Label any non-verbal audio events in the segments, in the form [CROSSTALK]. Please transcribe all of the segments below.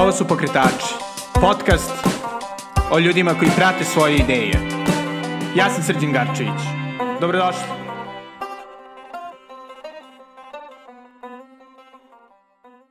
Ovo su Pokretači, podcast o ljudima koji prate svoje ideje. Ja sam Srđan Garčević. Dobrodošli.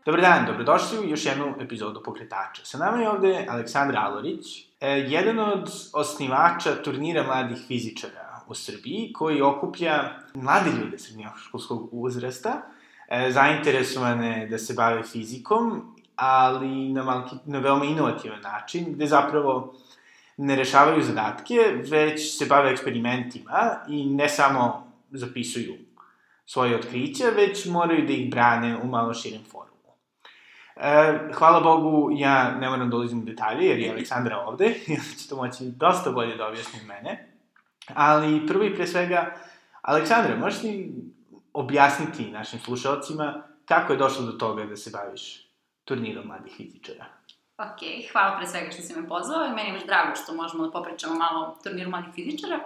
Dobar dan, dobrodošli u još jednu epizodu Pokretača. Sa nama je ovde Aleksandar Alorić, e, jedan od osnivača turnira mladih fizičara u Srbiji, koji okuplja mlade ljude srednjoškolskog uzrasta, e, zainteresovane da se bave fizikom ali na, malki, na veoma inovativan način, gde zapravo ne rešavaju zadatke, već se bave eksperimentima i ne samo zapisuju svoje otkrića, već moraju da ih brane u malo širem forumu. E, hvala Bogu, ja ne moram da ulazim u detalje, jer je Aleksandra ovde, [LAUGHS] onda će to moći dosta bolje da objasni mene. Ali prvo i pre svega, Aleksandra, možeš li objasniti našim slušalcima kako je došlo do toga da se baviš turnirom mladih fizičara. Ok, hvala pre svega što si me pozvao i meni je baš drago što možemo da popričamo malo o turniru mladih fizičara.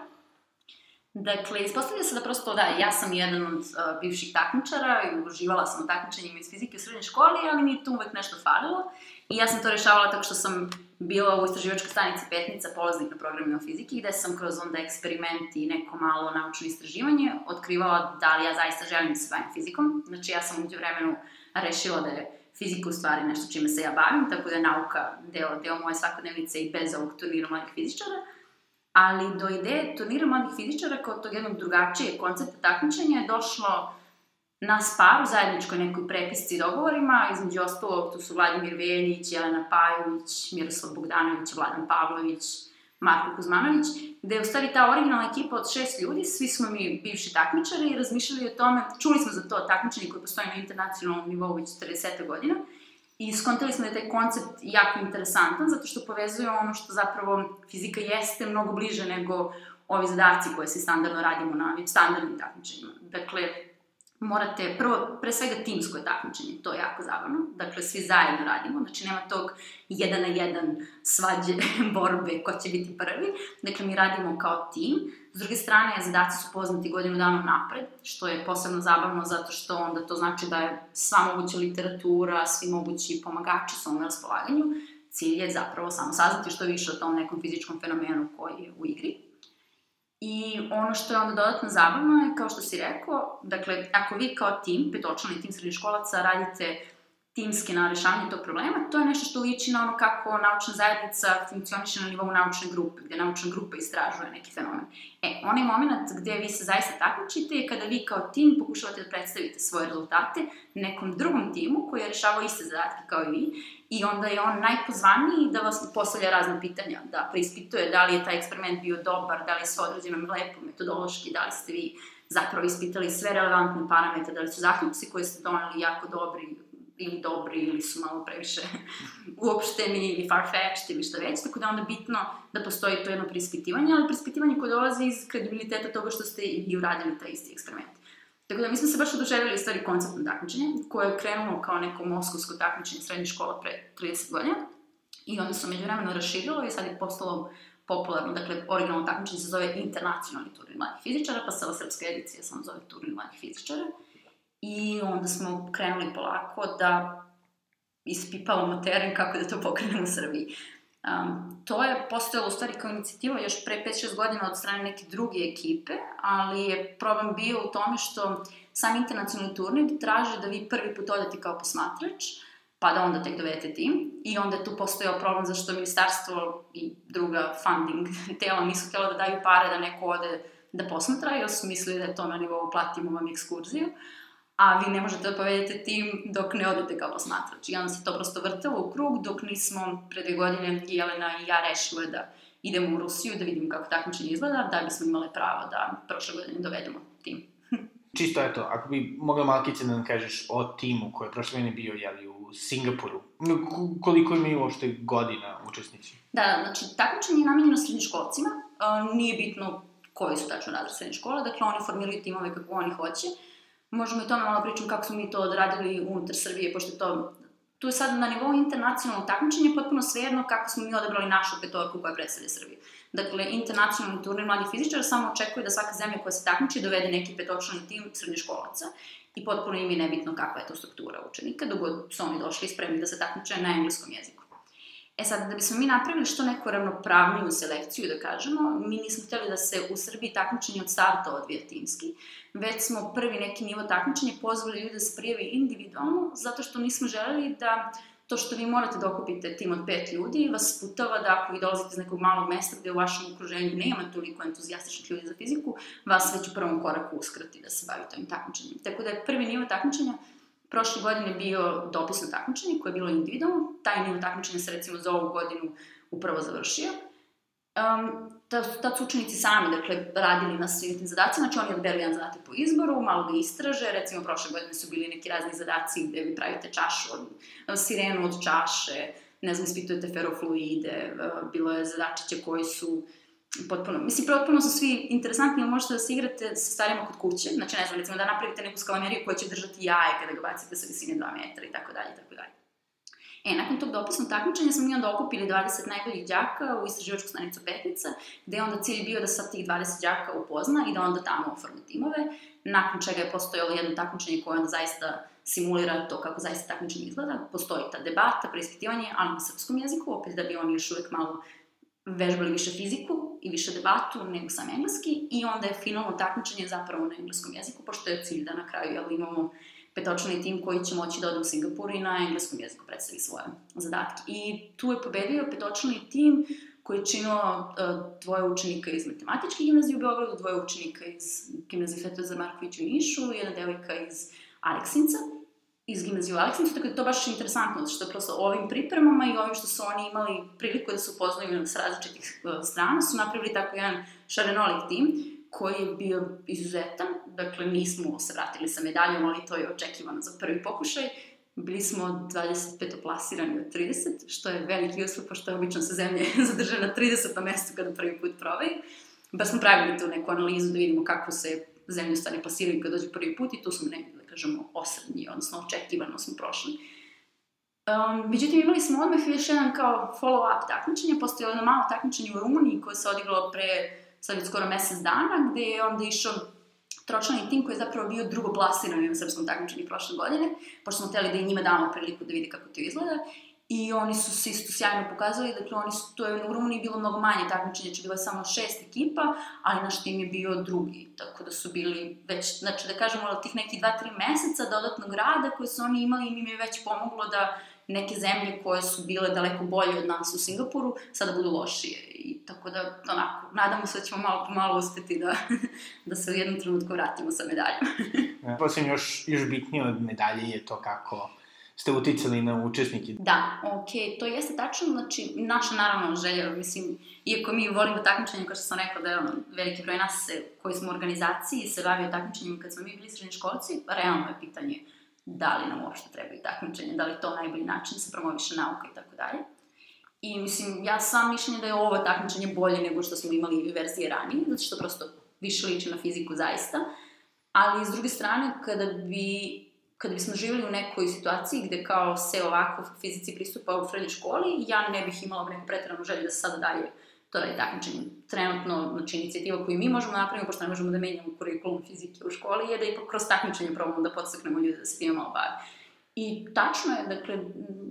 Dakle, ispostavlja se da prosto, da, ja sam jedan od uh, bivših takmičara i uživala sam u takmičenjima iz fizike u srednjoj školi, ali mi je tu uvek nešto falilo. I ja sam to rešavala tako što sam bila u istraživačkoj stanici Petnica, polaznik na programima fizike, gde sam kroz onda eksperiment i neko malo naučno istraživanje otkrivala da li ja zaista želim da se bavim fizikom. Znači, ja sam uđe vremenu rešila da je fizika u stvari nešto čime se ja bavim, tako da je nauka deo, deo moje svakodnevnice i bez ovog turnira mladih fizičara. Ali do ideje turnira mladih fizičara kao tog jednog drugačije koncepta takmičenja je došlo nas par u zajedničkoj nekoj prepisci i dogovorima, između ostalog tu su Vladimir Veljić, Jelena Pajović, Miroslav Bogdanović, Vladan Pavlović, Marko Kuzmanović, gde je u stvari ta originalna ekipa od šest ljudi, svi smo mi bivši takmičari i razmišljali o tome, čuli smo za to takmičenje koje postoji na internacionalnom nivou već 40 godina, i skontali smo da je taj koncept jako interesantan, zato što povezuje ono što zapravo fizika jeste mnogo bliže nego ovi zadaci koje se standardno radimo na standardnim takmičenjima. Dakle, morate, prvo, pre svega timsko je takmičenje, to je jako zabavno, dakle svi zajedno radimo, znači nema tog jedan na jedan svađe, [LAUGHS] borbe, ko će biti prvi, dakle mi radimo kao tim, s druge strane zadaci su poznati godinu dana napred, što je posebno zabavno zato što onda to znači da je sva moguća literatura, svi mogući pomagači su na raspolaganju, cilj je zapravo samo saznati što više o tom nekom fizičkom fenomenu koji je u igri. I ono što je onda dodatno zabavno je, kao što si rekao, dakle, ako vi kao tim, petočlani tim srednjoškolaca, radite timski na rešavanju tog problema, to je nešto što liči na ono kako naučna zajednica funkcioniše na nivou naučne grupe, gde naučna grupa istražuje neki fenomen. E, onaj moment gde vi se zaista takmičite je kada vi kao tim pokušavate da predstavite svoje rezultate nekom drugom timu koji je rešavao iste zadatke kao i vi i onda je on najpozvaniji da vas postavlja razne pitanja, da preispituje da li je taj eksperiment bio dobar, da li je sve određeno lepo, metodološki, da li ste vi zapravo ispitali sve relevantne parametre, da li su zaključci koje ste doneli jako dobri, ili dobri ili su malo previše [LAUGHS] uopšteni ili farfetched ili šta već, tako da onda bitno da postoji to jedno prispitivanje, ali prispitivanje koje dolazi iz kredibiliteta toga što ste i uradili taj isti eksperiment. Tako da mi smo se baš oduševili stvari konceptno takmičenje, koje je krenulo kao neko moskovsko takmičenje srednje škola pre 30 godina i onda se među vremena raširilo i sad je postalo popularno, dakle, originalno takmičenje se zove Internacionalni turnir mladih fizičara, pa se ova srpska edicija samo zove Turnir mladih fizičara. I onda smo krenuli polako da ispipavamo teren kako da to pokrenemo u Srbiji. Um, to je postojalo u stvari kao inicijativa još pre 5-6 godina od strane neke druge ekipe, ali je problem bio u tome što sam internacionalni turnir traže da vi prvi put odete kao posmatrač, pa da onda tek dovedete tim. I onda je tu postojao problem zašto ministarstvo i druga funding [LAUGHS] tela nisu htjela da daju pare da neko ode da posmatra, jer su mislili da je to na nivou platimo vam ekskurziju. Uh, a vi ne možete da povedete tim dok ne odete kao posmatrač. I onda se to prosto vrtelo u krug dok nismo pre dve godine Jelena i ja rešile da idemo u Rusiju da vidimo kako takmičenje izgleda, da bismo imale pravo da prošle godine dovedemo tim. [LAUGHS] Čisto eto, ako bi mogla malkice da nam kažeš o timu koji je prošle godine bio jeli, u Singapuru, koliko imaju uopšte godina učesnici? Da, znači takmičenje je namenjeno srednjoškolcima, nije bitno koji su tačno razred srednje škole, dakle oni formiraju timove kako oni hoće, možemo i tome malo pričam kako smo mi to odradili unutar Srbije, pošto to tu je sad na nivou internacionalnog takmičenja potpuno svejedno kako smo mi odabrali našu petorku koja predstavlja Srbiju. Dakle, internacionalni turnir mladih fizičara samo očekuje da svaka zemlja koja se takmiči dovede neki petočlani tim srednjoškolaca i potpuno im je nebitno kakva je to struktura učenika, dok su oni došli spremni da se takmiče na engleskom jeziku. E sad, da bismo mi napravili što neku ravnopravniju selekciju, da kažemo, mi nismo hteli da se u Srbiji takmičenje od starta odvija timski, već smo prvi neki nivo takmičenja pozvali ljudi da se prijave individualno, zato što nismo želeli da to što vi morate da okupite tim od pet ljudi vas sputava da ako vi dolazite iz nekog malog mesta gde u vašem okruženju nema toliko entuzijastičnih ljudi za fiziku, vas već u prvom koraku uskrati da se bavite ovim takmičenjem. Tako da je prvi nivo takmičenja prošle godine bio dopisno takmičenje koje je bilo individualno. Taj nivo takmičenja se recimo za ovu godinu upravo završio. Um, tad, tad su učenici sami, dakle, radili na svim tim zadacima, znači oni odbeli jedan zadatak po izboru, malo ga istraže, recimo prošle godine su bili neki razni zadaci gde vi pravite čašu od, sirenu od čaše, ne znam, ispitujete ferofluide, bilo je zadačiće koji su potpuno, mislim, potpuno su svi interesantni, možete da se igrate sa starima kod kuće, znači ne znam, recimo da napravite neku skalameriju koja će držati jaje kada ga bacite sa visine 2 metra i tako dalje, i tako dalje. E, nakon tog dopisnog takmičenja smo mi onda okupili 20 najboljih đaka u istraživačku stanicu Petnica, gde je onda cilj bio da sa tih 20 đaka upozna i da onda tamo oforme timove, nakon čega je postojalo jedno takmičenje koje onda zaista simulira to kako zaista takmičenje izgleda. Postoji ta debata, preispitivanje, ali na srpskom jeziku, opet da bi oni još uvek malo vežbali više fiziku i više debatu nego sam engleski i onda je finalno takmičenje zapravo na engleskom jeziku, pošto je cilj da na kraju jel, imamo petočlani tim koji će moći da ode u Singapur i na engleskom jeziku predstavi svoje zadatke. I tu je pobedio petočlani tim koji je činilo uh, dvoje učenika iz matematičke gimnazije u Beogradu, dvoje učenika iz gimnazije Svetozar Marković u Nišu, jedna devojka iz Aleksinca, iz gimnazije u Aleksincu, tako da je to baš interesantno, što prosto ovim pripremama i ovim što su oni imali priliku da se upoznaju sa različitih uh, strana, su napravili tako jedan šarenolik tim, koji je bio izuzetan, dakle nismo se vratili sa medaljom, ali to je očekivano za prvi pokušaj. Bili smo 25. plasirani od 30, što je veliki uslov, pošto je obično se zemlje [LAUGHS] zadrže na 30. mestu kada prvi put probaju. Baš smo pravili tu neku analizu da vidimo kako se zemlje stane plasiraju kada dođe prvi put i tu smo negdje, kažemo, osrednji, odnosno očekivano smo prošli. Um, međutim, imali smo odmah još jedan kao follow-up takmičenje, postoje jedno malo takmičenje u Rumuniji koje se odigralo pre sad skoro mesec dana, gde je onda išao tročlani tim koji je zapravo bio drugo plasiran na srpskom takmičenju prošle godine, pošto smo hteli da i njima damo priliku da vidi kako to izgleda. I oni su se isto sjajno pokazali, dakle oni su, to je u Rumuniji bilo mnogo manje takmičenja, znači bilo je samo šest ekipa, ali naš tim je bio drugi, tako da su bili već, znači da kažemo, tih neki dva, tri meseca dodatnog rada koje su oni imali im je već pomoglo da neke zemlje koje su bile daleko bolje od nas u Singapuru, sada budu lošije. I tako da, onako, nadamo se da ćemo malo po malo uspeti da, [LAUGHS] da se u jednom trenutku vratimo sa medaljom. [LAUGHS] Posledno, još, još bitnije od medalje je to kako ste uticali na učesnike. Da, okay, to jeste tačno, znači, naša naravno želja, mislim, iako mi volimo takmičenje, kao što sam rekla da je ono, veliki broj nas se, koji smo u organizaciji se bavio takmičenjem kad smo mi bili srednji školci, realno je pitanje da li nam uopšte trebaju takmičenje, da li to najbolji način da se promoviše nauka i tako dalje. I mislim, ja sam mišljenja da je ovo takmičenje bolje nego što smo imali verzije ranije, zato što prosto više liči na fiziku zaista. Ali, s druge strane, kada bi kada bismo živjeli u nekoj situaciji gde kao se ovako fizici pristupa u srednjoj školi, ja ne bih imala neku pretranu želju da se sada dalje to radi takmičenje. Trenutno, znači, inicijativa koju mi možemo da napraviti, pošto ne možemo da menjamo kurikulum fizike u školi, je da ipak kroz takmičenje probamo da podstaknemo ljude da se time malo bave. I tačno je, dakle,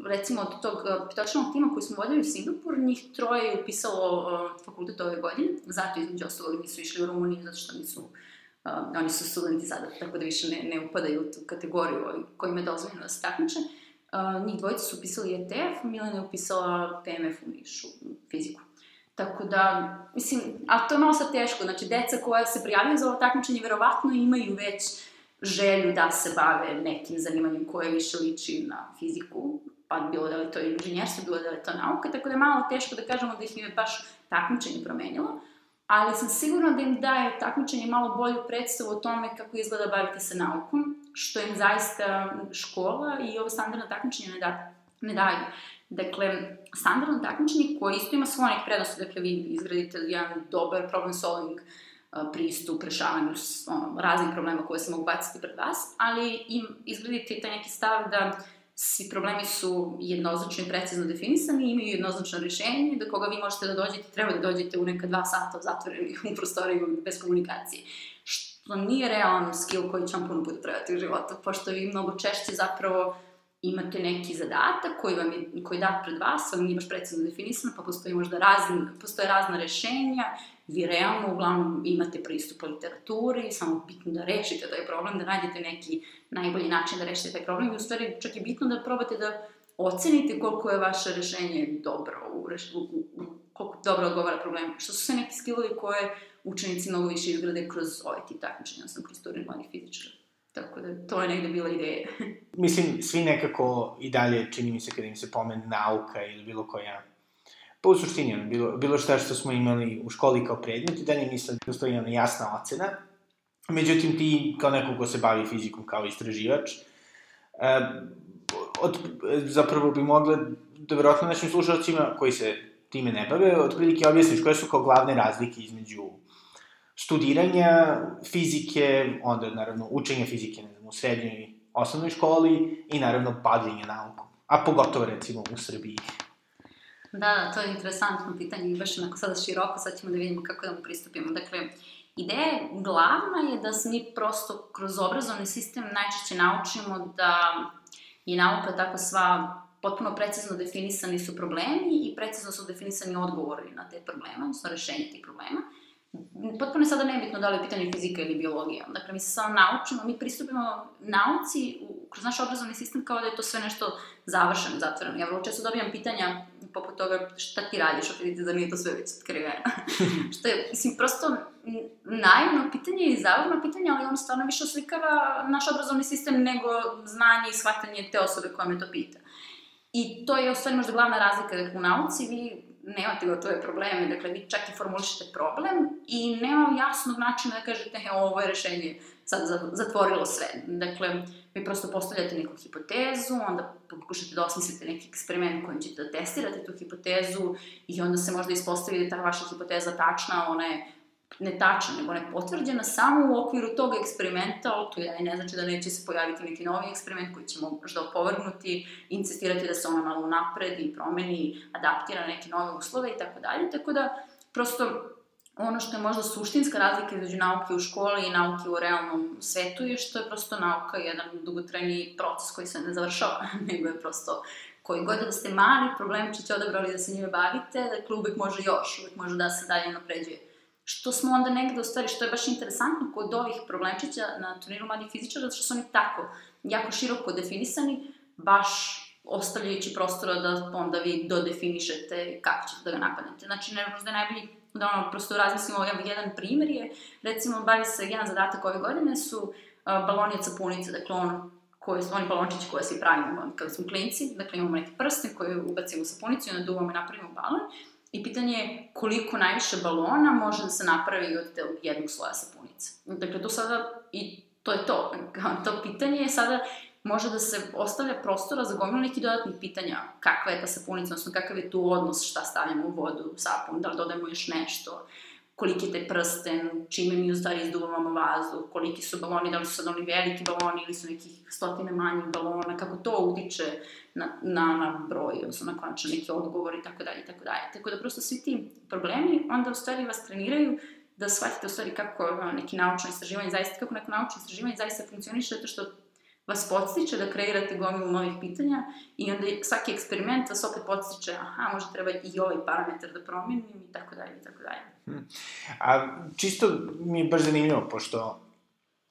recimo od tog petočnog tima koji smo vodili u Singapur, njih troje je upisalo uh, fakultet ove godine, zato između ostalog nisu išli u Rumuniju, zato što nisu, uh, oni su studenti sada, tako da više ne, ne upadaju u tu kategoriju kojima je dozvoljeno da se takmiče. Uh, njih dvojica su upisali ETF, Milena je upisala PMF u Nišu, fiziku. Tako da, mislim, a to je malo sad teško, znači deca koja se prijavljaju za ovo takmičenje verovatno imaju već želju da se bave nekim zanimanjem koje više liči na fiziku, pa bilo da li to inženjerstvo, bilo da li to nauka, tako da je malo teško da kažemo da ih je baš takmičenje promenilo, ali sam sigurna da im daje takmičenje malo bolju predstavu o tome kako izgleda baviti se naukom, što im zaista škola i ovo standardno takmičenje ne, da, ne daju. Dakle, standardno takmičenje koje isto ima svoje neke prednosti, dakle vi izgradite jedan dobar problem solving pristup rešavanju raznih problema koje se mogu baciti pred vas, ali im izgradite taj neki stav da svi problemi su jednoznačno i precizno definisani, imaju jednoznačno rešenje, do koga vi možete da dođete, treba da dođete u neka dva sata zatvoreni u prostoriju bez komunikacije. što nije realan skill koji će vam puno puta trebati u životu, pošto vi mnogo češće zapravo imate neki zadatak koji vam je, koji je dat pred vas, vam nije baš precizno definisan, pa postoji možda razni, postoje razna rešenja, vi realno uglavnom imate pristup literaturi, samo bitno da rešite taj problem, da nađete neki najbolji način da rešite taj problem i u stvari čak je bitno da probate da ocenite koliko je vaše rešenje dobro, u, u, u, koliko dobro odgovara problemu. Što su sve neki skillovi koje učenici mnogo više izgrade kroz ovaj tip takmičenja, sam kroz turnir mladih fizičara. Tako da, to je negde bila ideja. [LAUGHS] Mislim, svi nekako i dalje, čini mi se, kada im se pomene nauka ili bilo koja Pa u suštini, bilo, bilo šta što smo imali u školi kao predmet i dalje da postoji ona jasna ocena. Međutim, ti, kao neko ko se bavi fizikom kao istraživač, e, od, zapravo bi mogla, da verovatno našim slušalcima koji se time ne bave, otprilike objasniš koje su kao glavne razlike između studiranja fizike, onda naravno učenja fizike ne znam, u srednjoj osnovnoj školi i naravno bavljenja naukom. A pogotovo recimo u Srbiji. Da, to je interesantno pitanje i baš onako sada široko, sad ćemo da vidimo kako da mu pristupimo. Dakle, ideja glavna je da se mi prosto kroz obrazovni sistem najčešće naučimo da je nauka tako sva potpuno precizno definisani su problemi i precizno su definisani odgovori na te probleme, odnosno rešenje tih problema potpuno je sada nebitno da li je pitanje fizika ili biologija. Dakle, mi se samo naučimo, mi pristupimo nauci u, kroz naš obrazovni sistem kao da je to sve nešto završeno, zatvoreno. Ja vrlo često dobijam pitanja poput toga šta ti radiš, a vidite da nije to sve već otkriveno. [LAUGHS] što je, mislim, prosto naivno pitanje i zavrno pitanje, ali ono stvarno više oslikava naš obrazovni sistem nego znanje i shvatanje te osobe koja me to pita. I to je u stvari možda glavna razlika, dakle, u nauci vi nemate gotove probleme, dakle vi čak i formulišete problem i nema jasnog načina da kažete he, ovo je rešenje sad zatvorilo sve. Dakle, vi prosto postavljate neku hipotezu, onda pokušate da osmislite neki eksperiment kojim ćete da testirate tu hipotezu i onda se možda ispostavi da je ta vaša hipoteza tačna, ona je ne tačna, nego ne potvrđena samo u okviru tog eksperimenta, ali to je ne znači da neće se pojaviti neki novi eksperiment koji će možda opovrgnuti, insistirati da se ona malo napredi, promeni, adaptira na neke nove uslove i tako dalje. Tako da, prosto, ono što je možda suštinska razlika između nauke u školi i nauke u realnom svetu je što je prosto nauka jedan dugotrajni proces koji se ne završava, [LAUGHS] nego je prosto koji god da ste mali, problem će odabrali da se njime bavite, dakle uvek može još, uvek može da se dalje napređuje što smo onda negde, u stvari, što je baš interesantno kod ovih problemčića na turniru mladih fizičara, zato što su oni tako jako široko definisani, baš ostavljajući prostora da onda vi dodefinišete kako ćete da ga napadnete. Znači, ne, možda je najbolji da ono, prosto razmislimo, evo, jedan primer je, recimo, bavi se jedan zadatak ove godine su uh, baloni od sapunice, dakle, ono, koji su oni balončići koje svi pravimo kada smo klinci, dakle imamo neki prsten koji ubacimo u sapunicu i onda duvamo i napravimo balon I pitanje je koliko najviše balona može da se napravi od jednog sloja sapunice. Dakle, to sada, i to je to. [LAUGHS] To pitanje je sada, može da se ostavlja prostora za gomilu nekih dodatnih pitanja. Kakva je ta sapunica, odnosno kakav je tu odnos, šta stavljamo u vodu, sapun, da li dodajemo još nešto, koliki je taj prsten, čime mi u stvari izduvamo vazduh, koliki su baloni, da li su sad oni veliki baloni ili su nekih stotine manjih balona, kako to utiče na, na, na broj, odnosno na konačno neki odgovor i tako dalje i tako dalje. Tako da prosto svi ti problemi onda u stvari vas treniraju da shvatite u stvari kako neki naučno istraživanje zaista, kako neko naučno istraživanje zaista funkcioniše, zato što vas podstiče da kreirate gomilu novih pitanja i onda svaki eksperiment vas opet podstiče, aha, možda treba i ovaj parametar da promenim i tako dalje i tako dalje. Hmm. A čisto mi je baš zanimljivo, pošto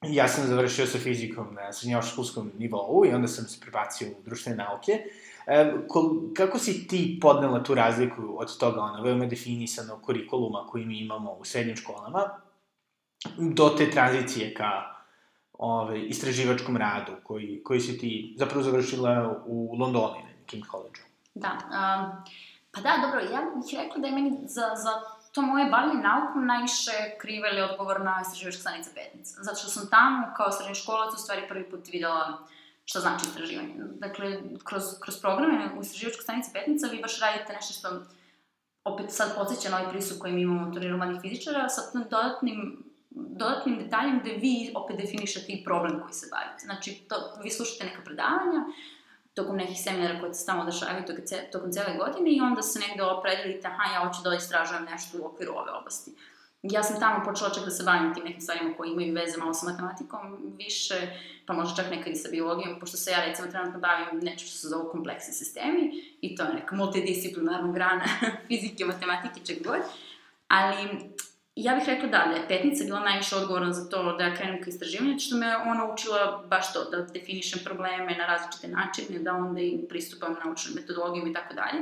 ja sam završio sa fizikom na srednjoškolskom nivou i onda sam se prebacio u društvene nauke. E, kako si ti podnela tu razliku od toga, ono, veoma definisano kurikuluma koji mi imamo u srednjim školama, do te tranzicije ka ove, istraživačkom radu koji, koji si ti zapravo završila u Londonu, na King College-u? Da, um, pa da, dobro, ja bih rekla da je meni za, za to moje bavljanje naukom najviše kriva ili odgovorna istraživačka stanica Petnica. Zato što sam tamo kao srednji školac u stvari prvi put videla šta znači istraživanje. Dakle, kroz, kroz programe u istraživačkoj stanici Petnica vi baš radite nešto što opet sad podsjeća na ovaj pristup koji mi imamo u turniru mladih fizičara sa dodatnim dodatnim detaljem gde vi opet definišete i problem koji se bavite. Znači, to, vi slušate neka predavanja, tokom nekih seminara koje se tamo dešavaju tokom cele godine i onda se negde opredelite, aha, ja hoću da istražujem nešto u okviru ove oblasti. ja sam tamo počela čak da se bavim tim nekim stvarima koji imaju veze malo sa matematikom više, pa možda čak nekad i sa biologijom, pošto se ja recimo trenutno bavim nešto što se zove kompleksni sistemi i to je neka multidisciplinarna grana [LAUGHS] fizike, matematike, čeg god. Ali ja bih rekla da, da je petnica bila najviše odgovorna za to da ja krenem ka istraživanju, što me ona učila baš to, da definišem probleme na različite načine, da onda i pristupam naučnim metodologijama i tako dalje.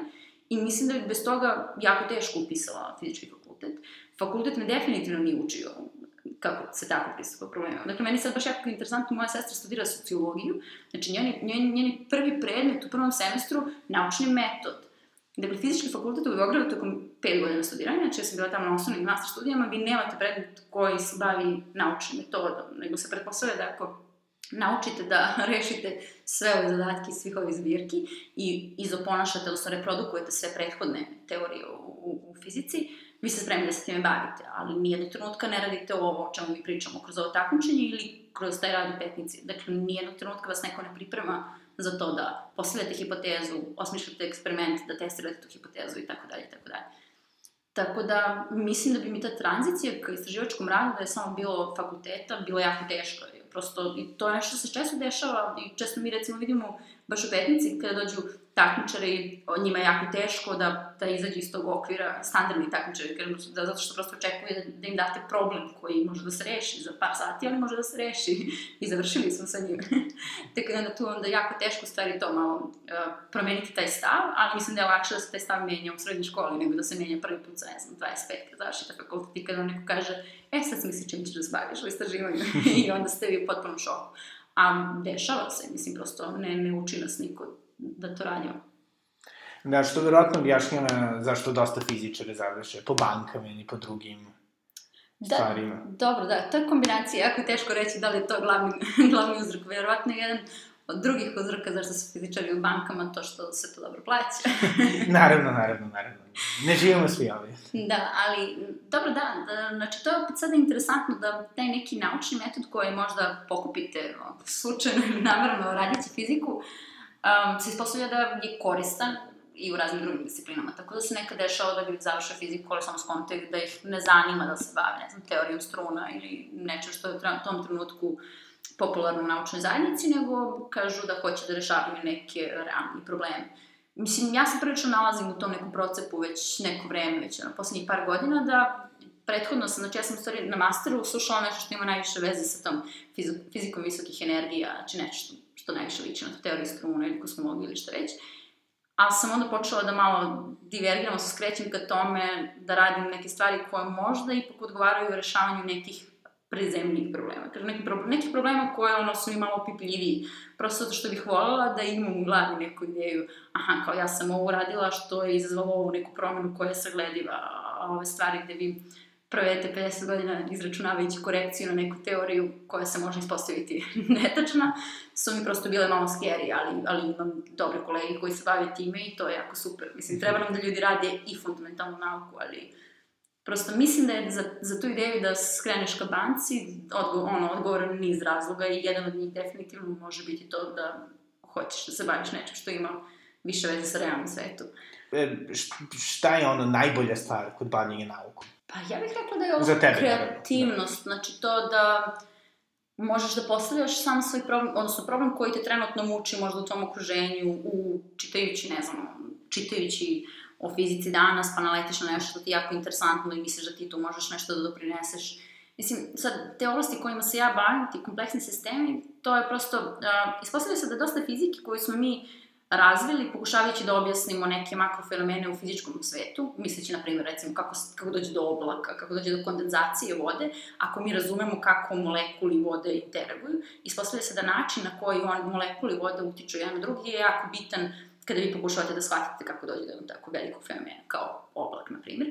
I mislim da bi bez toga jako teško upisala fizički fakultet. Fakultet me definitivno nije učio kako se tako pristupa problemima. Dakle, meni sad baš jako interesantno, moja sestra studira sociologiju, znači njeni, njeni, njeni prvi predmet u prvom semestru naučni metod. Dakle, fizički fakultet u Beogradu tokom pet godina studiranja, znači ja sam bila tamo na osnovnim master studijama, vi nemate predmet koji se bavi naučnim metodom, nego se pretpostavlja da ako naučite da [LAUGHS] rešite sve ove zadatke svih ovih zbirki i izoponašate, odnosno reprodukujete sve prethodne teorije u, u, u fizici, vi ste spremni da se time bavite, ali nijednog trenutka ne radite ovo o čemu mi pričamo kroz ovo takmičenje ili kroz taj rad u petnici. Dakle, nijednog trenutka vas neko ne priprema za to da postavljate hipotezu, osmišljate eksperiment, da testirate tu hipotezu i tako dalje i tako dalje. Tako da, mislim da bi mi ta tranzicija ka istraživačkom radu da je samo bilo fakulteta, bilo jako teško. Prosto, i to je nešto što se često dešava i često mi recimo vidimo baš u petnici kada dođu takmičari, njima je jako teško da, da izađu iz tog okvira, standardni takmičari, da, zato što prosto očekuje da, da im date problem koji može da se reši za par sati, ali može da se reši i završili smo sa njim. [LAUGHS] Tako da tu onda jako teško stvari to malo uh, promeniti taj stav, ali mislim da je lakše da se taj stav menja u srednjoj školi nego da se menja prvi put za, ne znam, 25 kada završite fakultet i kada neko kaže, e sad misli čim ćeš da se baviš u istraživanju [LAUGHS] i onda ste vi u potpunom šoku. A dešava se, mislim, prosto ne, ne uči nas niko da to radimo. Da, što verovatno objašnjava zašto dosta fizičara završe po bankama ili po drugim da, stvarima. Dobro, da, to je kombinacija, jako teško reći da li je to glavni, [LAUGHS] glavni uzrok. Verovatno jedan od drugih uzroka zašto su fizičari u bankama to što se to dobro plaća. [LAUGHS] naravno, naravno, naravno. Ne živimo svi ovdje. Da, ali, dobro, da, da, znači to je opet sada interesantno da taj neki naučni metod koji možda pokupite slučajno ili namerno radići fiziku, uh, um, se ispostavlja da je koristan i u raznim drugim disciplinama. Tako da se nekad dešava da ljudi završe fiziku, ali samo skontaju da ih ne zanima da se bave, ne znam, teorijom struna ili nečem što je u tom trenutku popularno u naučnoj zajednici, nego kažu da hoće da rešavaju neke realne probleme. Mislim, ja se prilično nalazim u tom nekom procepu već neko vreme, već na poslednjih par godina, da prethodno sam, znači ja sam stvari na masteru slušala nešto što ima najviše veze sa tom fizikom visokih energija, znači nešto što najviše liči na teoriju struna ili kosmologiju ili šta već. A sam onda počela da malo divergiram, se skrećem ka tome da radim neke stvari koje možda ipak odgovaraju u rešavanju nekih prezemnih problema. Kažem, neki pro, nekih problema koje ono, su mi malo pipljiviji. Prosto zato što bih voljela da imam u glavi neku ideju, aha, kao ja sam ovo uradila što je izazvalo ovu neku promenu koja je saglediva, a ove stvari gde vi provedete 50 godina izračunavajući korekciju na neku teoriju koja se može ispostaviti [LAUGHS] netačna, su mi prosto bile malo scary, ali, ali imam dobre kolege koji se bave time i to je jako super. Mislim, treba nam da ljudi rade i fundamentalnu nauku, ali prosto mislim da je za, za tu ideju da skreneš ka banci odgo, ono, odgovoran niz razloga i jedan od njih definitivno može biti to da hoćeš da se baviš nečem što ima više veze sa realnim svetom. E, šta je ono najbolja stvar kod bavljenja naukom? Pa ja bih rekla da je ovo tebe, kreativnost, da. znači to da možeš da postavljaš sam svoj problem, odnosno problem koji te trenutno muči možda u tom okruženju, u čitajući, ne znam, čitajući o fizici danas, pa naletiš na nešto što ti je jako interesantno i misliš da ti tu možeš nešto da doprineseš. Mislim, sad, te oblasti kojima se ja bavim, ti kompleksni sistemi, to je prosto, uh, ispostavlja se da dosta fizike koju smo mi razvili pokušavajući da objasnimo neke makrofenomene u fizičkom svetu, misleći, na primjer, recimo, kako, kako dođe do oblaka, kako dođe do kondenzacije vode, ako mi razumemo kako molekuli vode interaguju, ispostavlja se da način na koji on, molekuli vode utiču jedan na drugi je jako bitan kada vi pokušavate da shvatite kako dođe do tako velikog fenomena, kao oblak, na primjer.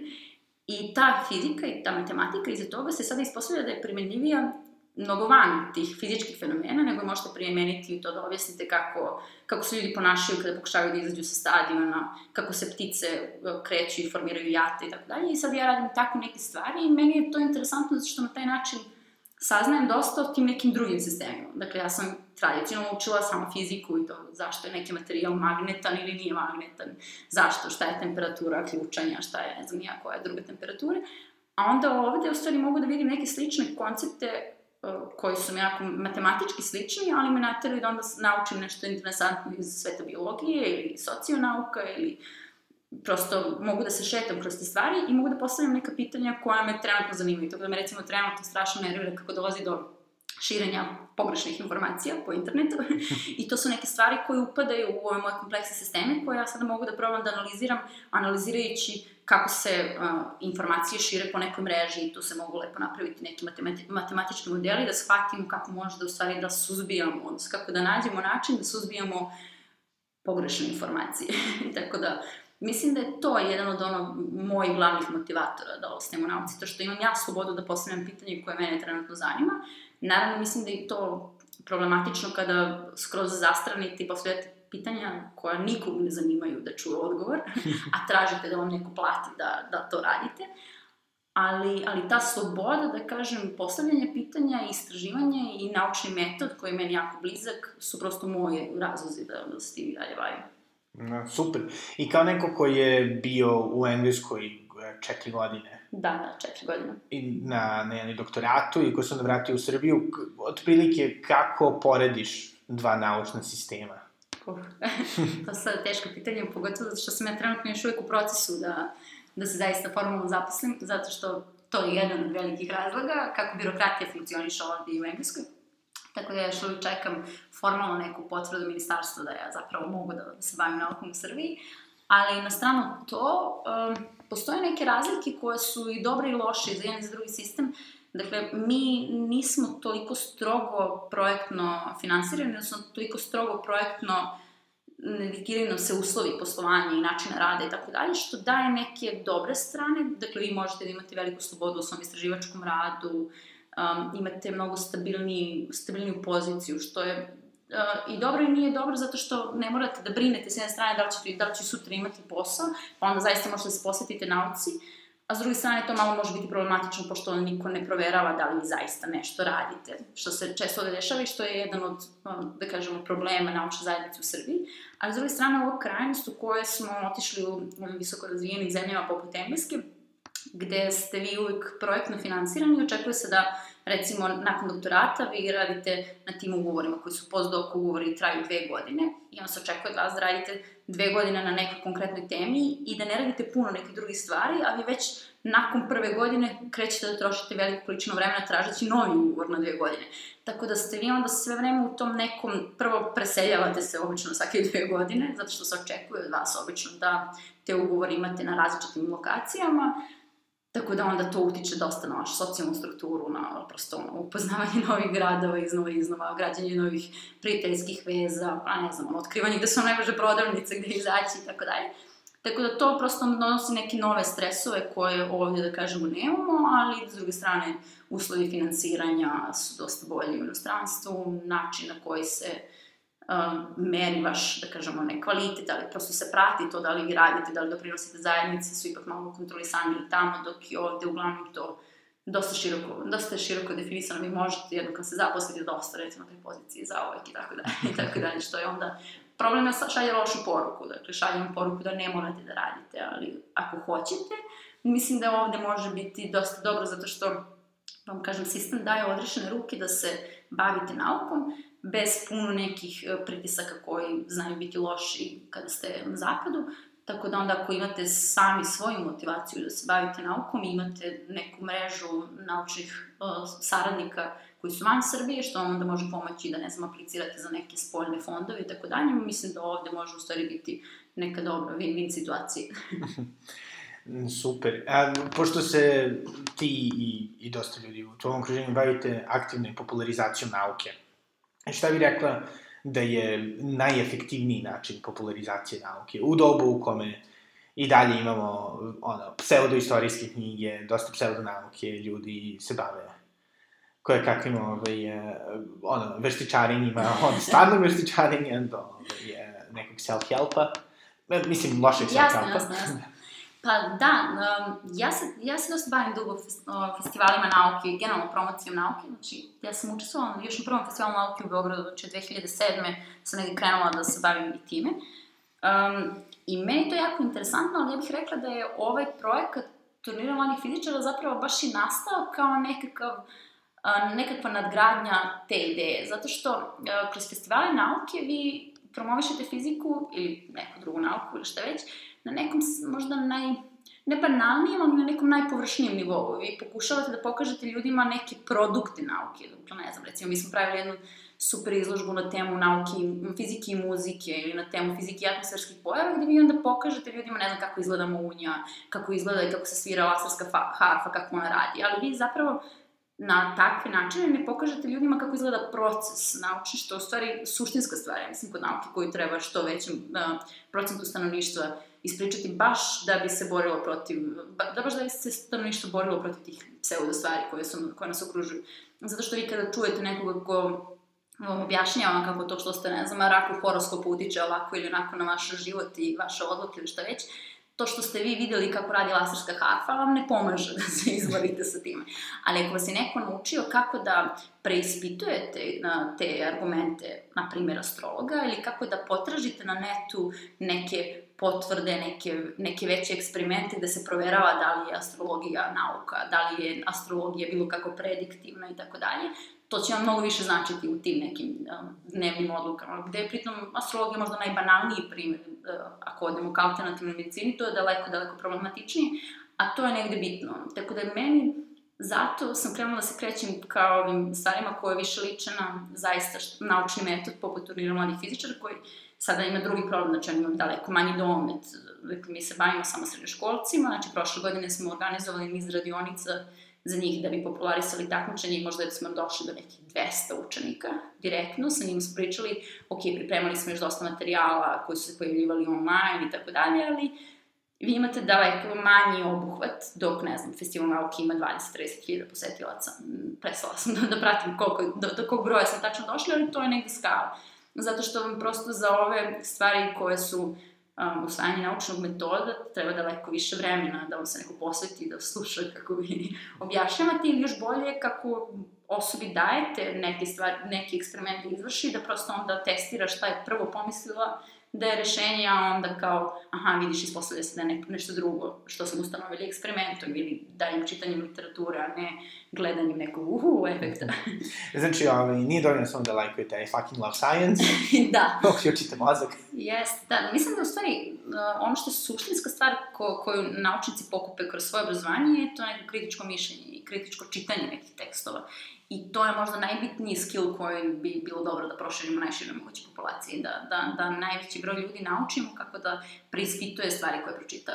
I ta fizika i ta matematika iza toga se sada ispostavlja da je primenljivija mnogo van tih fizičkih fenomena, nego možete prijemeniti i to da objasnite kako, kako se ljudi ponašaju kada pokušavaju da izađu sa stadiona, kako se ptice e, kreću i formiraju jate i tako dalje. I sad ja radim takve neke stvari i meni je to interesantno zato što na taj način saznajem dosta o tim nekim drugim sistemima. Dakle, ja sam tradicionalno učila samo fiziku i to zašto je neki materijal magnetan ili nije magnetan, zašto, šta je temperatura ključanja, šta je, ne znam ja, koja je druga temperatura, A onda ovde u stvari mogu da vidim neke slične koncepte uh, koji su mi jako matematički slični, ali me nateraju da onda naučim nešto interesantno iz sveta biologije ili socionauka ili prosto mogu da se šetam kroz te stvari i mogu da postavljam neka pitanja koja me trenutno zanimaju. Tako da me recimo trenutno strašno nervira kako dolazi do širenja pogrešnih informacija po internetu [LAUGHS] i to su neke stvari koje upadaju u ove moje kompleksne sisteme koje ja sada mogu da probam da analiziram, analizirajući kako se uh, informacije šire po nekoj mreži i tu se mogu lepo napraviti neki matemati matematički modeli da shvatimo kako može da u stvari da suzbijamo, odnosno kako da nađemo način da suzbijamo pogrešne informacije. [LAUGHS] Tako da, mislim da je to jedan od ono mojih glavnih motivatora da ostajem u nauci, to što imam ja slobodu da postavljam pitanje koje mene trenutno zanima, Naravno, mislim da je to problematično kada skroz zastranite i postavljate pitanja koja nikog ne zanimaju da čuje odgovor, [LAUGHS] a tražite da vam neko plati da, da to radite. Ali, ali ta sloboda, da kažem, postavljanje pitanja, istraživanje i naučni metod koji je meni jako blizak su prosto moje razlozi da, da se ti dalje bavim. No, super. I kao neko koji je bio u Engleskoj e, četiri godine, Da, da, četiri godine. I na, na jednom doktoratu i ko sam vratio u Srbiju, otprilike kako porediš dva naučna sistema? Uh, [LAUGHS] to je sad teško pitanje, pogotovo zato što sam ja trenutno još uvijek u procesu da, da se zaista formalno zaposlim, zato što to je jedan od velikih razloga kako birokratija funkcioniše ovde i u Engleskoj. Tako da ja još uvijek čekam formalno neku potvrdu ministarstva da ja zapravo mogu da se bavim naukom u Srbiji. Ali na stranu to, um, postoje neke razlike koje su i dobre i loše za jedan i za drugi sistem. Dakle, mi nismo toliko strogo projektno finansirani, odnosno toliko strogo projektno diktiraju nam se uslovi poslovanja i načina rada i tako dalje, što daje neke dobre strane. Dakle, vi možete da imate veliku slobodu u svom istraživačkom radu, um, imate mnogo stabilniji, stabilniju poziciju, što je Uh, i dobro i nije dobro zato što ne morate da brinete s jedne strane da li ćete, da li sutra imati posao, pa onda zaista možete da se posvetite nauci, a s druge strane to malo može biti problematično pošto niko ne proverava da li zaista nešto radite, što se često ovde dešava i što je jedan od, da kažemo, problema naučne zajednice u Srbiji. Ali s druge strane, ovo krajnost u kojoj smo otišli u visoko razvijenim zemljama poput Engleske, gde ste vi uvijek projektno finansirani i očekuje se da recimo, nakon doktorata vi radite na tim ugovorima koji su postdoc ugovori i traju dve godine i onda se očekuje od vas da radite dve godine na nekoj konkretnoj temi i da ne radite puno nekih drugih stvari, a vi već nakon prve godine krećete da trošite veliku količinu vremena tražeći novi ugovor na dve godine. Tako da ste vi onda sve vreme u tom nekom, prvo preseljavate se obično svake dve godine, zato što se očekuje od vas obično da te ugovore imate na različitim lokacijama, Tako da onda to utiče dosta na vašu socijalnu strukturu, na prosto ono, upoznavanje [LAUGHS] novih gradova iznova iznova, građanje novih prijateljskih veza, pa ne znam, ono, otkrivanje gde su najbolje prodavnice, gde izaći i tako dalje. Tako da to prosto donosi neke nove stresove koje ovdje, da kažemo, nemamo, ali s druge strane uslovi finansiranja su dosta bolji u inostranstvu, način na koji se um, meri vaš, da kažemo, ne kvalitet, ali prosto se prati to da li vi radite, da li doprinosite zajednici, su ipak malo kontrolisani tamo, dok je ovde uglavnom to dosta široko, dosta široko definisano, vi možete jedno kad se zaposlite da ostanete na toj poziciji za uvek i tako dalje, i tako dalje, što je onda problem je šalje lošu poruku, dakle šalje poruku da ne morate da radite, ali ako hoćete, mislim da ovde može biti dosta dobro zato što vam kažem, sistem daje odrešene ruke da se bavite naukom, bez puno nekih e, pritisaka koji znaju biti loši kada ste na zapadu, tako da onda ako imate sami svoju motivaciju da se bavite naukom, imate neku mrežu naučnih uh, saradnika koji su van Srbije, što vam onda može pomoći da, ne znam, aplicirate za neke spoljne fondove i tako dalje, mislim da ovde može u stvari biti neka dobra win-win situacija. [LAUGHS] [LAUGHS] Super. A, pošto se ti i, i dosta ljudi u tvojom okruženju bavite aktivnom popularizacijom nauke, šta bi rekla da je najefektivniji način popularizacije nauke u dobu u kome i dalje imamo ono, pseudoistorijske knjige, dosta pseudonauke, ljudi se bave koje kakvim ovaj, ono, veštičarenjima, [LAUGHS] od stvarnog veštičarenja do ovaj, nekog self-helpa, mislim, lošeg self-helpa. Jasno, jasno, jasno. Pa da, um, ja, se, ja se dosta bavim dugo festivalima nauke i generalno promocijom nauke, znači ja sam učestvovala još na prvom festivalu nauke u Beogradu, znači 2007. sam negdje krenula da se bavim i time. Um, I meni to jako interesantno, ali ja bih rekla da je ovaj projekat turnira mladih fizičara zapravo baš i nastao kao nekakav nekakva nadgradnja te ideje, zato što kroz festivale nauke vi promovišete fiziku ili neku drugu nauku ili šta već, na nekom možda naj, ne banalnijem, ali na nekom najpovršnijem nivou. Vi pokušavate da pokažete ljudima neke produkte nauke. Dakle, ne znam, recimo, mi smo pravili jednu super izložbu na temu nauke, fizike i muzike ili na temu fizike i atmosferskih pojava, gde vi onda pokažete ljudima, ne znam, kako izgleda munja, kako izgleda i kako se svira lasarska harfa, kako ona radi, ali vi zapravo na takve načine ne pokažete ljudima kako izgleda proces naučni, što je u stvari suštinska stvar, ja mislim, kod nauke koju treba što većem uh, procentu stanovništva ispričati baš da bi se borilo protiv, da baš da bi se stanovništvo borilo protiv tih pseudo stvari koje, su, koje nas okružuju. Zato što vi kada čujete nekoga ko vam objašnjava kako to što ste, ne znam, rak u horoskopu utiče ovako ili onako na vaš život i vaše odluke ili šta već, to što ste vi videli kako radi laserska harfa vam ne pomaže [LAUGHS] da se izborite sa time. Ali ako vas je neko naučio kako da preispitujete na te argumente, na primjer astrologa, ili kako da potražite na netu neke potvrde, neke, neke veće eksperimente da se proverava da li je astrologija nauka, da li je astrologija bilo kako prediktivna i tako dalje, to će vam mnogo više značiti u tim nekim um, dnevnim odlukama, gde je pritom astrologija možda najbanalniji primjer, uh, ako odemo ka alternativnoj medicini, to je daleko, daleko problematičnije, a to je negde bitno. Tako da meni, zato sam krenula da se krećem kao ovim stvarima koje više liče na zaista naučni metod poput turnira mladih fizičara koji sada ima drugi problem, znači on ima daleko manji domet, mi se bavimo samo srednjoškolcima, znači prošle godine smo organizovali niz radionica za njih da bi popularisali takmičenje i možda da smo došli do nekih 200 učenika direktno, sa njim smo pričali, ok, pripremali smo još dosta materijala koji su se pojavljivali online i tako dalje, ali vi imate daleko manji obuhvat, dok, ne znam, Festival nauke ima 20-30 hiljada posetilaca. Prestala sam da, da pratim koliko, do, do kog broja sam tačno došla, ali to je negde skala. Zato što vam prosto za ove stvari koje su um, usvajanje naučnog metoda treba daleko više vremena da vam se neko posveti, da sluša [LAUGHS] kako vi objašnjavate ili još bolje kako osobi dajete neke stvari, neki eksperiment da izvrši, da prosto onda testira šta je prvo pomislila da je rešenje, a onda kao, aha, vidiš, ispostavlja se da je ne, nešto drugo što sam ustanovili eksperimentom ili daljim čitanjem literature, a ne gledanjem nekog uhu efekta. [LAUGHS] znači, ovaj, nije dovoljno samo da lajkujete I fucking love science. [LAUGHS] da. [LAUGHS] Uključite mozak. Jeste, da. Mislim da u stvari uh, ono što je suštinska stvar ko, koju naučnici pokupe kroz svoje obrazovanje je to neko kritičko mišljenje kritičko čitanje nekih tekstova. I to je možda najbitniji skill koji bi bilo dobro da proširimo najširoj moguće populaciji, da, da, da najveći broj ljudi naučimo kako da preispituje stvari koje pročita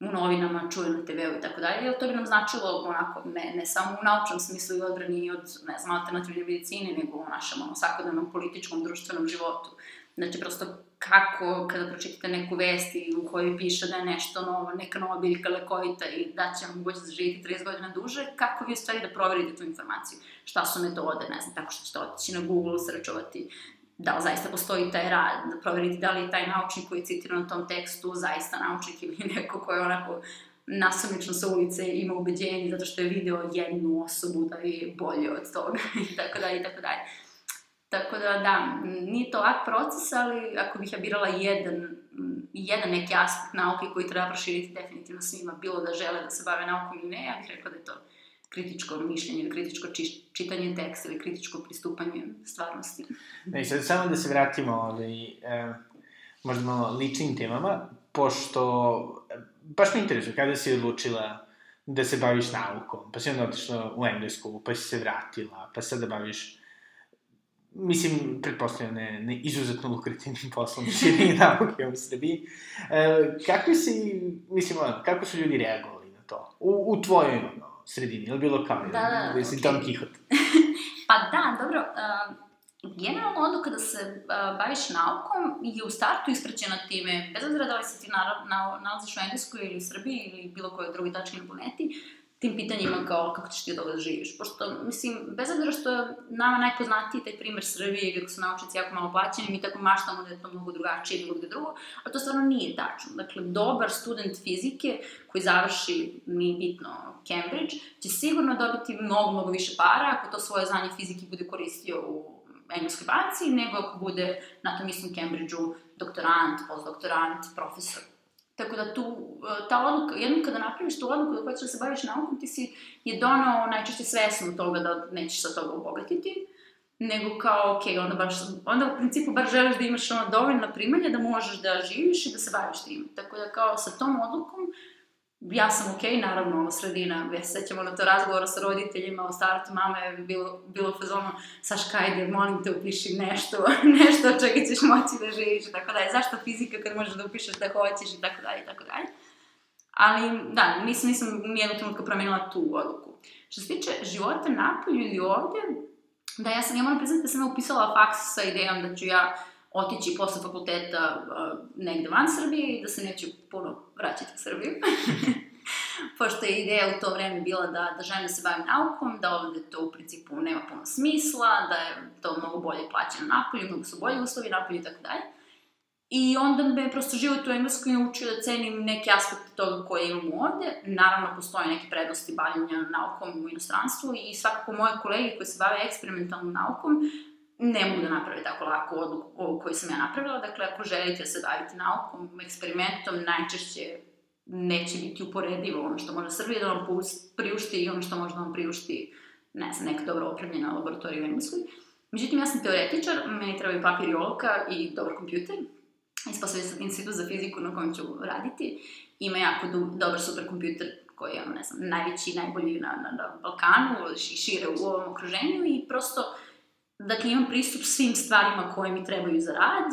u novinama, čuje na TV-u i tako dalje, jer to bi nam značilo onako, ne, ne samo u naučnom smislu i odbrani od, ne znam, alternativne medicine, nego u našem ono, svakodnevnom političkom, društvenom životu. Znači, prosto kako, kada pročitate neku vest u kojoj piše da je nešto novo, neka nova biljka lekovita i da će vam mogući da živite 30 godina duže, kako vi u stvari da proverite tu informaciju? Šta su metode, ne znam, tako što ćete otići na Google, sračovati da li zaista postoji taj rad, da proveriti da li je taj naučnik koji je citiran na tom tekstu zaista naučnik ili [LAUGHS] neko ko je onako nasumično sa ulice ima ubeđenje zato što je video jednu osobu da je bolje od toga [LAUGHS] i tako dalje i tako dalje. Tako da, da, nije to lak proces, ali ako bih ja birala jedan, jedan neki aspekt nauke koji treba proširiti definitivno svima, bilo da žele da se bave naukom ili ne, ja bih rekla da je to kritičko mišljenje kritičko čitanje teksta ili kritičko pristupanje stvarnosti. Ne, sad samo da se vratimo ovaj, e, možda malo ličnim temama, pošto baš me interesuje kada si odlučila da se baviš naukom, pa si onda otišla u Englesku, pa si se vratila, pa sad da baviš mislim, pretpostavljam, ne, ne izuzetno lukrativnim [LAUGHS] poslom širenje nauke u Srbiji. E, kako si, mislim, ono, kako su ljudi reagovali na to? U, u tvojoj, ono, sredini, ili bilo kao, da, da, da, okay. Don Quixote? [LAUGHS] pa da, dobro, uh, generalno odluka da se uh, baviš naukom je u startu ispraćena time, bez obzira da li se ti na, na, nalaziš u Engleskoj ili u Srbiji ili bilo kojoj drugoj tački na planeti, tim pitanjima kao kako ćeš ti od toga da živiš. Pošto, mislim, bez obzira što je nama najpoznatiji taj primer Srbije, kako su naučnici jako malo plaćeni, mi tako maštamo da je to mnogo drugačije bilo gde drugo, a to stvarno nije tačno. Dakle, dobar student fizike koji završi, nije bitno, Cambridge, će sigurno dobiti mnogo, mnogo više para ako to svoje znanje fizike bude koristio u engleskoj banci, nego ako bude na tom istom Cambridgeu doktorant, postdoktorant, profesor Tako da tu, uh, ta odluka, jednom kada napraviš tu odluku da hoćeš da se baviš naukom, ti si je donao najčešće svesno toga da nećeš sa toga obogatiti, nego kao, ok, onda baš, onda u principu bar želiš da imaš ono dovoljno primanja da možeš da živiš i da se baviš tim. Tako da kao sa tom odlukom, ja sam okej, okay, naravno, ovo sredina, ja se sećamo na to razgovora sa roditeljima, u startu mama je bilo, bilo fazono, Saška, ajde, molim te, upiši nešto, [LAUGHS] nešto od čega ćeš moći da živiš, tako dalje. Zašto fizika kad možeš da upišeš da hoćeš i tako dalje, i tako dalje. Ali, da, nisam, nisam nijednog trenutka promenila tu odluku. Što se tiče života napolju ili ovde, da, ja sam, ja moram priznati da sam upisala faks sa idejom da ću ja otići posle fakulteta uh, negde van Srbije i da se neću puno vraćati u Srbiju. [LAUGHS] Pošto je ideja u to vreme bila da, da da se bavim naukom, da ovde to u principu nema puno smisla, da je to mnogo bolje plaćeno napolju, mnogo su bolje uslovi napolju i tako dalje. I onda me prosto život u Engleskoj naučio da cenim neke aspekte toga koje imam ovde. Naravno, postoje neke prednosti bavljanja naukom u inostranstvu i svakako moje kolege koji se bave eksperimentalnom naukom ne mogu da naprave tako lako odluku koju sam ja napravila. Dakle, ako želite se baviti naukom, eksperimentom, najčešće neće biti uporedivo ono što može Srbija da vam priušti i ono što može da vam priušti, ne znam, neka dobro opremljena laboratorija u Engleskoj. Međutim, ja sam teoretičar, meni trebaju papir i olovka i dobar kompjuter. Ispostavio sam institut za fiziku na kojem ću raditi. Ima jako do, dobar superkompjuter koji je, ne znam, najveći, najbolji na, na, na Balkanu i šire u ovom okruženju i prosto Dakle, imam pristup svim stvarima koje mi trebaju za rad.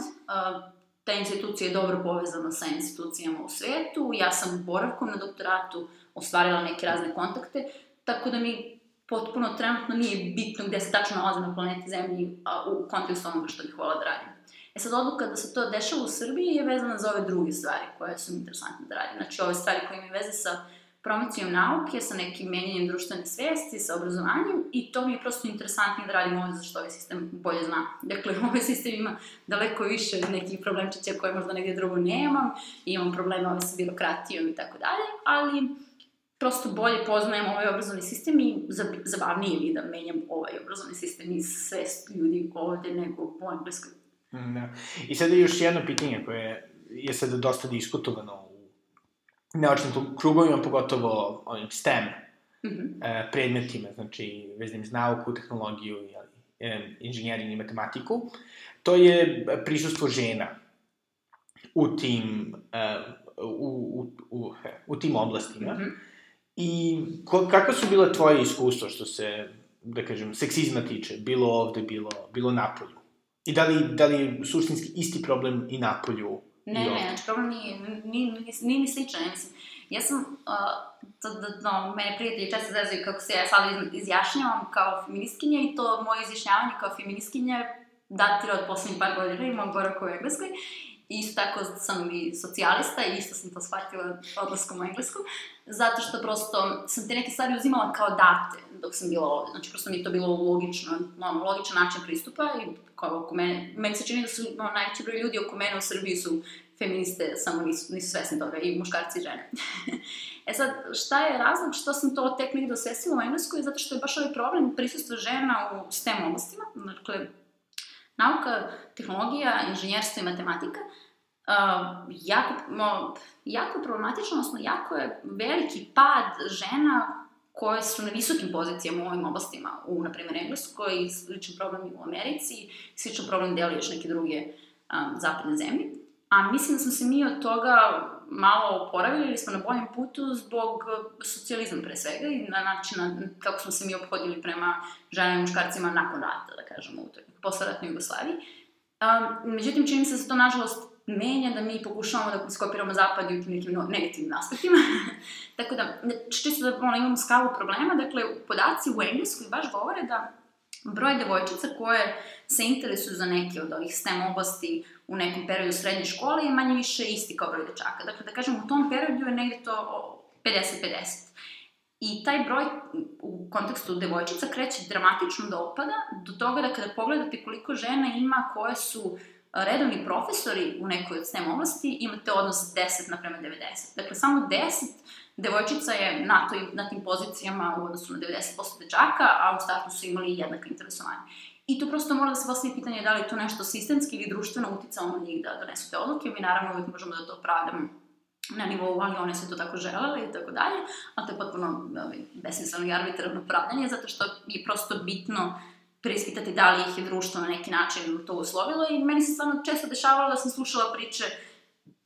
Ta institucija je dobro povezana sa institucijama u svetu. Ja sam boravkom na doktoratu ostvarila neke razne kontakte, tako da mi potpuno trenutno nije bitno gde se tačno nalazim na planeti Zemlji a, u kontekstu onoga što bih volila da radim. E sad, odluka da se to dešava u Srbiji je vezana za ove druge stvari koje su mi interesantne da radim. Znači, ove stvari koje imaju veze sa promocijom nauke, sa nekim menjanjem društvene svesti, sa obrazovanjem i to mi je prosto interesantnije da radim ovde zašto ovaj sistem bolje zna. Dakle, [LAUGHS] ovaj sistem ima daleko više nekih problemčića koje možda negde drugo nemam, imam problema ove sa birokratijom i tako dalje, ali prosto bolje poznajem ovaj obrazovni sistem i zabavnije mi da menjam ovaj obrazovni sistem iz svest ljudi ovde nego u Engleskoj. Da. I sada još jedno pitanje koje je sada dosta diskutovano naučnim krugovima, pogotovo ovim STEM mm -hmm. e, predmetima, znači veznim s nauku, tehnologiju, jeli, e, inženjering i matematiku, to je prisustvo žena u tim, e, u, u, u, u tim oblastima. Mm -hmm. I ko, kako su bile tvoje iskustva što se, da kažem, seksizma tiče, bilo ovde, bilo, bilo napolju? I da li, da li suštinski isti problem i napolju Ne, ne, znači problem nije, nije, nije, nije ni sličan, ja mislim. Ja sam, uh, to, da, no, mene prijatelji često zezaju kako se ja sad izjašnjavam kao feministkinja i to moje izjašnjavanje kao feministkinja datira od poslednjih par godina i mog boravka u Engleskoj. Isto tako sam i socijalista i isto sam to shvatila odlaskom u Englesku, zato što prosto sam te neke stvari uzimala kao date dok sam bila ovde. Znači, prosto mi je to bilo logično, no, logičan način pristupa i kao oko mene, meni se čini da su no, najveći broj ljudi oko mene u Srbiji su feministe, samo nisu, nisu svesni toga, i muškarci i žene. [LAUGHS] e sad, šta je razlog što sam to tek negde osvestila u Engleskoj? Zato što je baš ovaj problem prisustva žena u STEM oblastima, dakle, nauka, tehnologija, inženjerstvo i matematika, uh, jako, no, jako problematično, odnosno jako je veliki pad žena koje su na visokim pozicijama u ovim oblastima, u, na primjer, Engleskoj, sličan problem i u Americi, sličan problem deli još neke druge um, zapadne zemlje. A mislim da smo se mi od toga malo oporavili ili smo na boljem putu zbog socijalizma pre svega i na način kako smo se mi obhodili prema ženama i muškarcima nakon rata, da kažemo, u toj posleratnoj Jugoslaviji. Um, međutim, čini se da se to, nažalost, menja, da mi pokušavamo da skopiramo zapad i u tim nekim negativnim aspektima. [LAUGHS] Tako da, čisto da ono, imamo skalu problema, dakle, podaci u Engleskoj baš govore da broj devojčica koje se interesuju za neke od ovih STEM oblasti u nekom periodu srednje škole je manje više isti kao broj dečaka. Dakle, da kažem, u tom periodu je negde to 50-50. I taj broj u kontekstu devojčica kreće dramatično da opada, do toga da kada pogledate koliko žena ima koje su uh, redovni profesori u nekoj od STEM oblasti, imate odnos 10 naprema 90. Dakle, samo 10 devojčica je na, toj, na tim pozicijama u odnosu na 90% dečaka, a u startu su imali jednako interesovanje. I tu prosto mora da se postavi pitanje da li je to nešto sistemski ili društveno uticalo na njih da donesu te odluke. Mi naravno uvijek možemo da to pravdamo na nivou, ali one su to tako želele i tako dalje, a to je potpuno ovaj, besmisleno i arbitrarno pravdanje, zato što je prosto bitno preispitati da li ih je društvo na neki način to uslovilo i meni se stvarno često dešavalo da sam slušala priče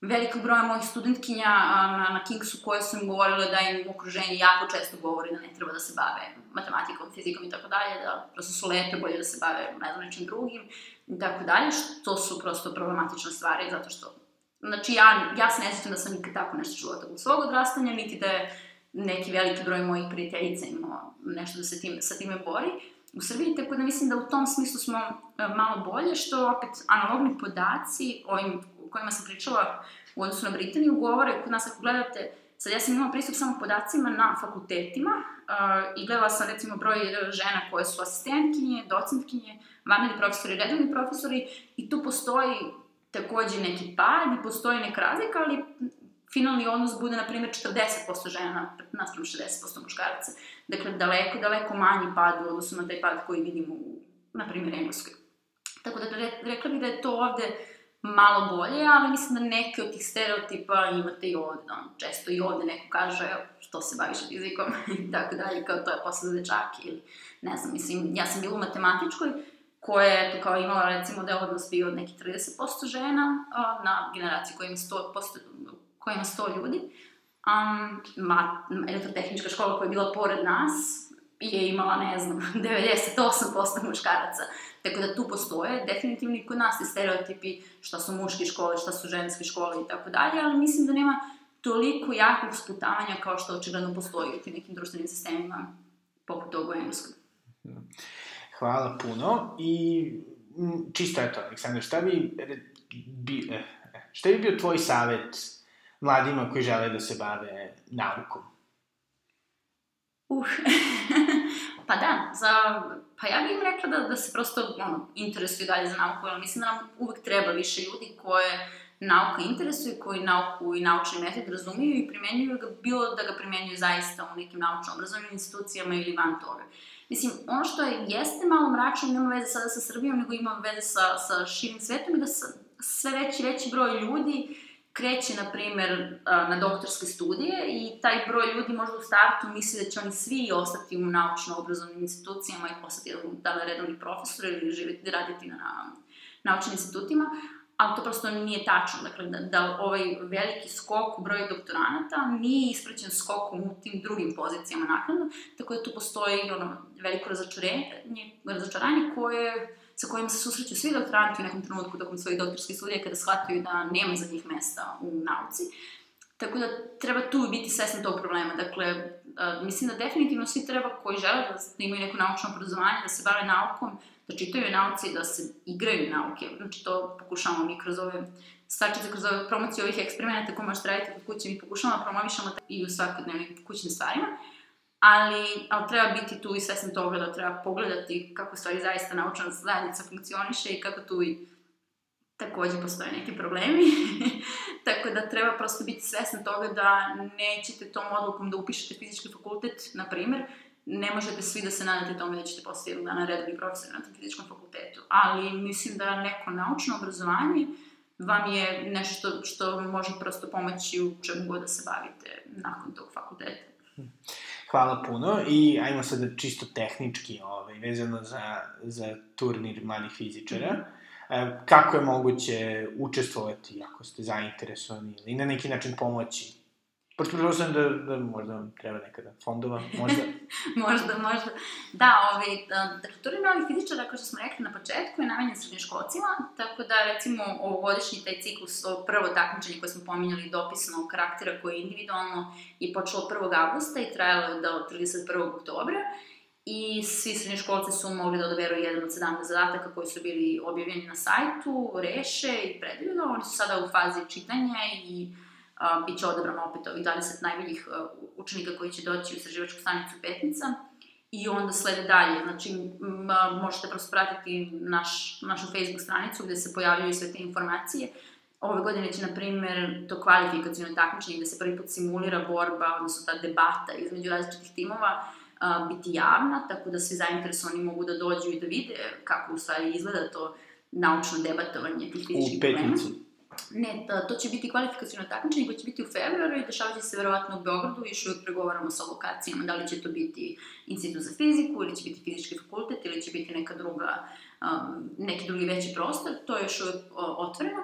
velikog broja mojih studentkinja na, na Kingsu koje su im govorile da im okruženje jako često govori da ne treba da se bave matematikom, fizikom i tako dalje, da prosto su lepe, bolje da se bave ne znam nečim drugim i tako dalje, što su prosto problematične stvari, zato što Znači, ja, ja se ne sjećam da sam nikad tako nešto čula tako svog odrastanja, niti da je neki veliki broj mojih prijateljica imao nešto da se tim, sa time bori u Srbiji, tako da mislim da u tom smislu smo e, malo bolje, što opet analogni podaci, ovim kojima sam pričala u odnosu na Britaniju, govore kod nas ako gledate, sad ja sam imala pristup samo podacima na fakultetima uh, i gledala sam recimo broj žena koje su asistentkinje, docentkinje, vanredni profesori, redovni profesori i tu postoji takođe neki pad i postoji neka razlika, ali finalni odnos bude, na primjer, 40% žena naspram 60% muškaraca. Dakle, daleko, daleko manji pad u odnosu na taj pad koji vidimo u, na primjer, Engleskoj. Tako da rekla bih da je to ovde malo bolje, ali mislim da neke od tih stereotipa imate i ovde, da često i ovde neko kaže, što se baviš fizikom [LAUGHS] i tako dalje, kao to je posle za dečake ili, ne znam, mislim, ja sam bila u matematičkoj, koja je, to kao imala recimo da je odnos bio od nekih 30% žena a, na generaciji koja ima 100%, koja ima 100 ljudi. Um, ma, elektrotehnička škola koja je bila pored nas je imala, ne znam, [LAUGHS] 98% muškaraca. Tako da tu postoje definitivno i kod nas i stereotipi šta su muške škole, šta su ženske škole i tako dalje, ali mislim da nema toliko jakog sputavanja kao što očigledno postoji u tim nekim društvenim sistemima poput toga u Engleskoj. Hvala puno i čisto eto, Aleksandar, šta bi, bi, eh, šta bi bio tvoj savet mladima koji žele da se bave naukom? Uh, [LAUGHS] pa da, za, pa ja bih im rekla da, da se prosto ono, interesuju dalje za nauku, ali mislim da nam uvek treba više ljudi koje nauka interesuje, koji nauku i naučni metod razumiju i primenjuju ga, bilo da ga primenjuju zaista u nekim naučno obrazovnim institucijama ili van toga. Mislim, ono što je, jeste malo mračno, nema veze sada sa Srbijom, nego ima veze sa, sa širim svetom i da sa, sve veći veći broj ljudi kreće, na primer, na doktorske studije i taj broj ljudi možda u startu misli da će oni svi ostati u naučno-obrazovnim institucijama i postati da li redovni profesor ili živjeti, raditi na, na naučnim institutima, ali to prosto nije tačno. Dakle, da, da ovaj veliki skok u broju doktoranata nije ispraćen skokom u tim drugim pozicijama naknadno, tako da tu postoji ono, veliko razočaranje, razočaranje koje, sa kojima se susreću svi doktoranti u nekom trenutku tokom svojih doktorskih studija kada shvataju da nema za njih mesta u nauci. Tako da treba tu biti svesni tog problema. Dakle, mislim da definitivno svi treba koji žele da, imaju neko naučno obrazovanje, da se bave naukom, da čitaju nauci, da se igraju nauke. Znači, to pokušavamo mi kroz ove stačice, kroz ove promocije ovih eksperimenta koje možete raditi kod kuće, mi pokušavamo da promovišemo i u svakodnevnim kućnim stvarima. Ali, ali treba biti tu i svesno toga da treba pogledati kako stvari zaista naučna zajednica funkcioniše i kako tu i takođe postoje neki problemi. [LAUGHS] Tako da treba prosto biti svesni toga da nećete tom odlukom da upišete fizički fakultet, na primer, ne možete svi da se nadate tome da ćete posle jednog dana redovni profesor na tom fizičkom fakultetu. Ali mislim da neko naučno obrazovanje vam je nešto što može prosto pomoći u čemu god da se bavite nakon tog fakulteta. Hvala puno i ajmo sada čisto tehnički ovaj, vezano za, za turnir mladih fizičara. Mm -hmm. Kako je moguće učestvovati ako ste zainteresovani ili na neki način pomoći Pošto pretpostavljam da, da možda treba nekada fondova, možda. [LAUGHS] možda, možda. Da, ovaj, dakle, turnir novih fizičara, kao što smo rekli na početku, je namenjen srednjoškolcima, tako da, recimo, ovogodišnji taj ciklus, ovo prvo takmičenje koje smo pominjali, dopisano karaktera koje je individualno, je počelo 1. augusta i trajalo do 31. oktobra. I svi srednjoškolci su mogli da odaberu jedan od 17 zadataka koji su bili objavljeni na sajtu, reše i predvidu. Oni su sada u fazi čitanja i a, bit će odabrano opet ovih 20 najboljih učenika koji će doći u istraživačku stanicu Petnica i onda slede dalje. Znači, možete prosto pratiti naš, našu Facebook stranicu gde se pojavljaju sve te informacije. Ove godine će, na primer, to kvalifikacijno takmičenje gde se prvi put simulira borba, odnosno ta debata između različitih timova, a, biti javna, tako da svi zainteresovani mogu da dođu i da vide kako u stvari izgleda to naučno debatovanje tih fizičkih problema. U petnici. Ne, da, to će biti kvalifikacijno takmičenje koje će biti u februaru i dešava će se verovatno u Beogradu još uvijek pregovaramo sa lokacijama, da li će to biti institut za fiziku ili će biti fizički fakultet ili će biti neka druga, um, neki drugi veći prostor, to je još uvijek otvoreno.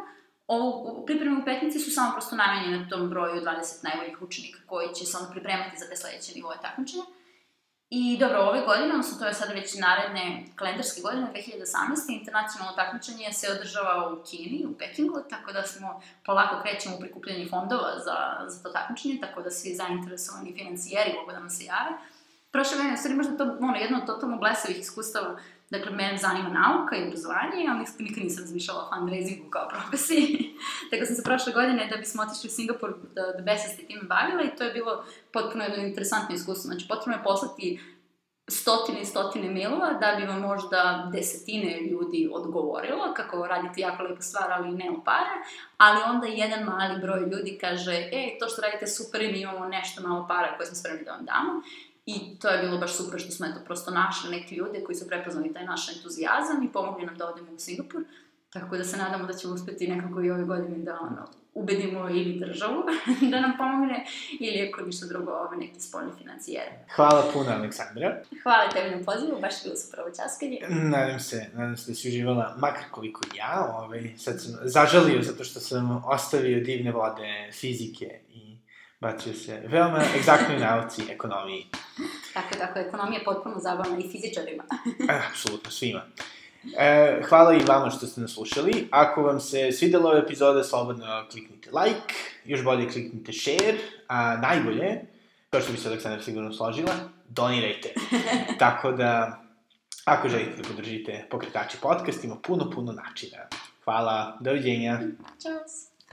Ovo, pripreme u petnici su samo prosto namenjene tom broju 20 najboljih učenika koji će se onda pripremati za te sledeće nivoje takmičenja. I dobro, ove godine, odnosno to je sada već naredne kalendarske godine, 2018. internacionalno takmičenje se održava u Kini, u Pekingu, tako da smo polako krećemo u prikupljanje fondova za, za to takmičenje, tako da svi zainteresovani financijeri mogu da nam se jave. Prošle godine, stvari možda to ono, jedno od totalno blesavih iskustava Dakle, mene zanima nauka i obrazovanje, ali nikad nisam razmišljala o fundraisingu kao profesiji. [LAUGHS] Tako sam se prošle godine, da bismo otišli u Singapur, da, da besasti time bavila i to je bilo potpuno jedno interesantno iskustvo. Znači, potrebno je poslati stotine i stotine mailova da bi vam možda desetine ljudi odgovorilo kako radite jako lepu stvar, ali ne u pare, ali onda jedan mali broj ljudi kaže, e, to što radite super i mi imamo nešto malo para koje smo spremni da vam damo I to je bilo baš super što smo eto prosto našli neke ljude koji su prepoznali taj naš entuzijazam i pomogli nam da odemo u Singapur. Tako da se nadamo da ćemo uspeti nekako i ove godine da ono, ubedimo ili državu [LAUGHS] da nam pomogne ili ako ništa drugo ove neke spoljne financijere. Hvala puno Aleksandra. Hvala tebi na pozivu, baš bilo super ovo časkanje. Nadam se, nadam se da si uživala makar koliko ja. Ovaj, sad sam zažalio zato što sam ostavio divne vode fizike i bacio se veoma egzaktnoj nauci ekonomiji. Tako, tako, ekonomija je potpuno zabavna i fizičarima. [LAUGHS] e, apsolutno, svima. E, hvala i vama što ste nas slušali. Ako vam se svidela ova epizoda, slobodno kliknite like, još bolje kliknite share, a najbolje, kao što bi se Aleksandar sigurno složila, donirajte. [LAUGHS] Tako da, ako želite da podržite pokretači podcast, ima puno, puno načina. Hvala, doviđenja. Ćao.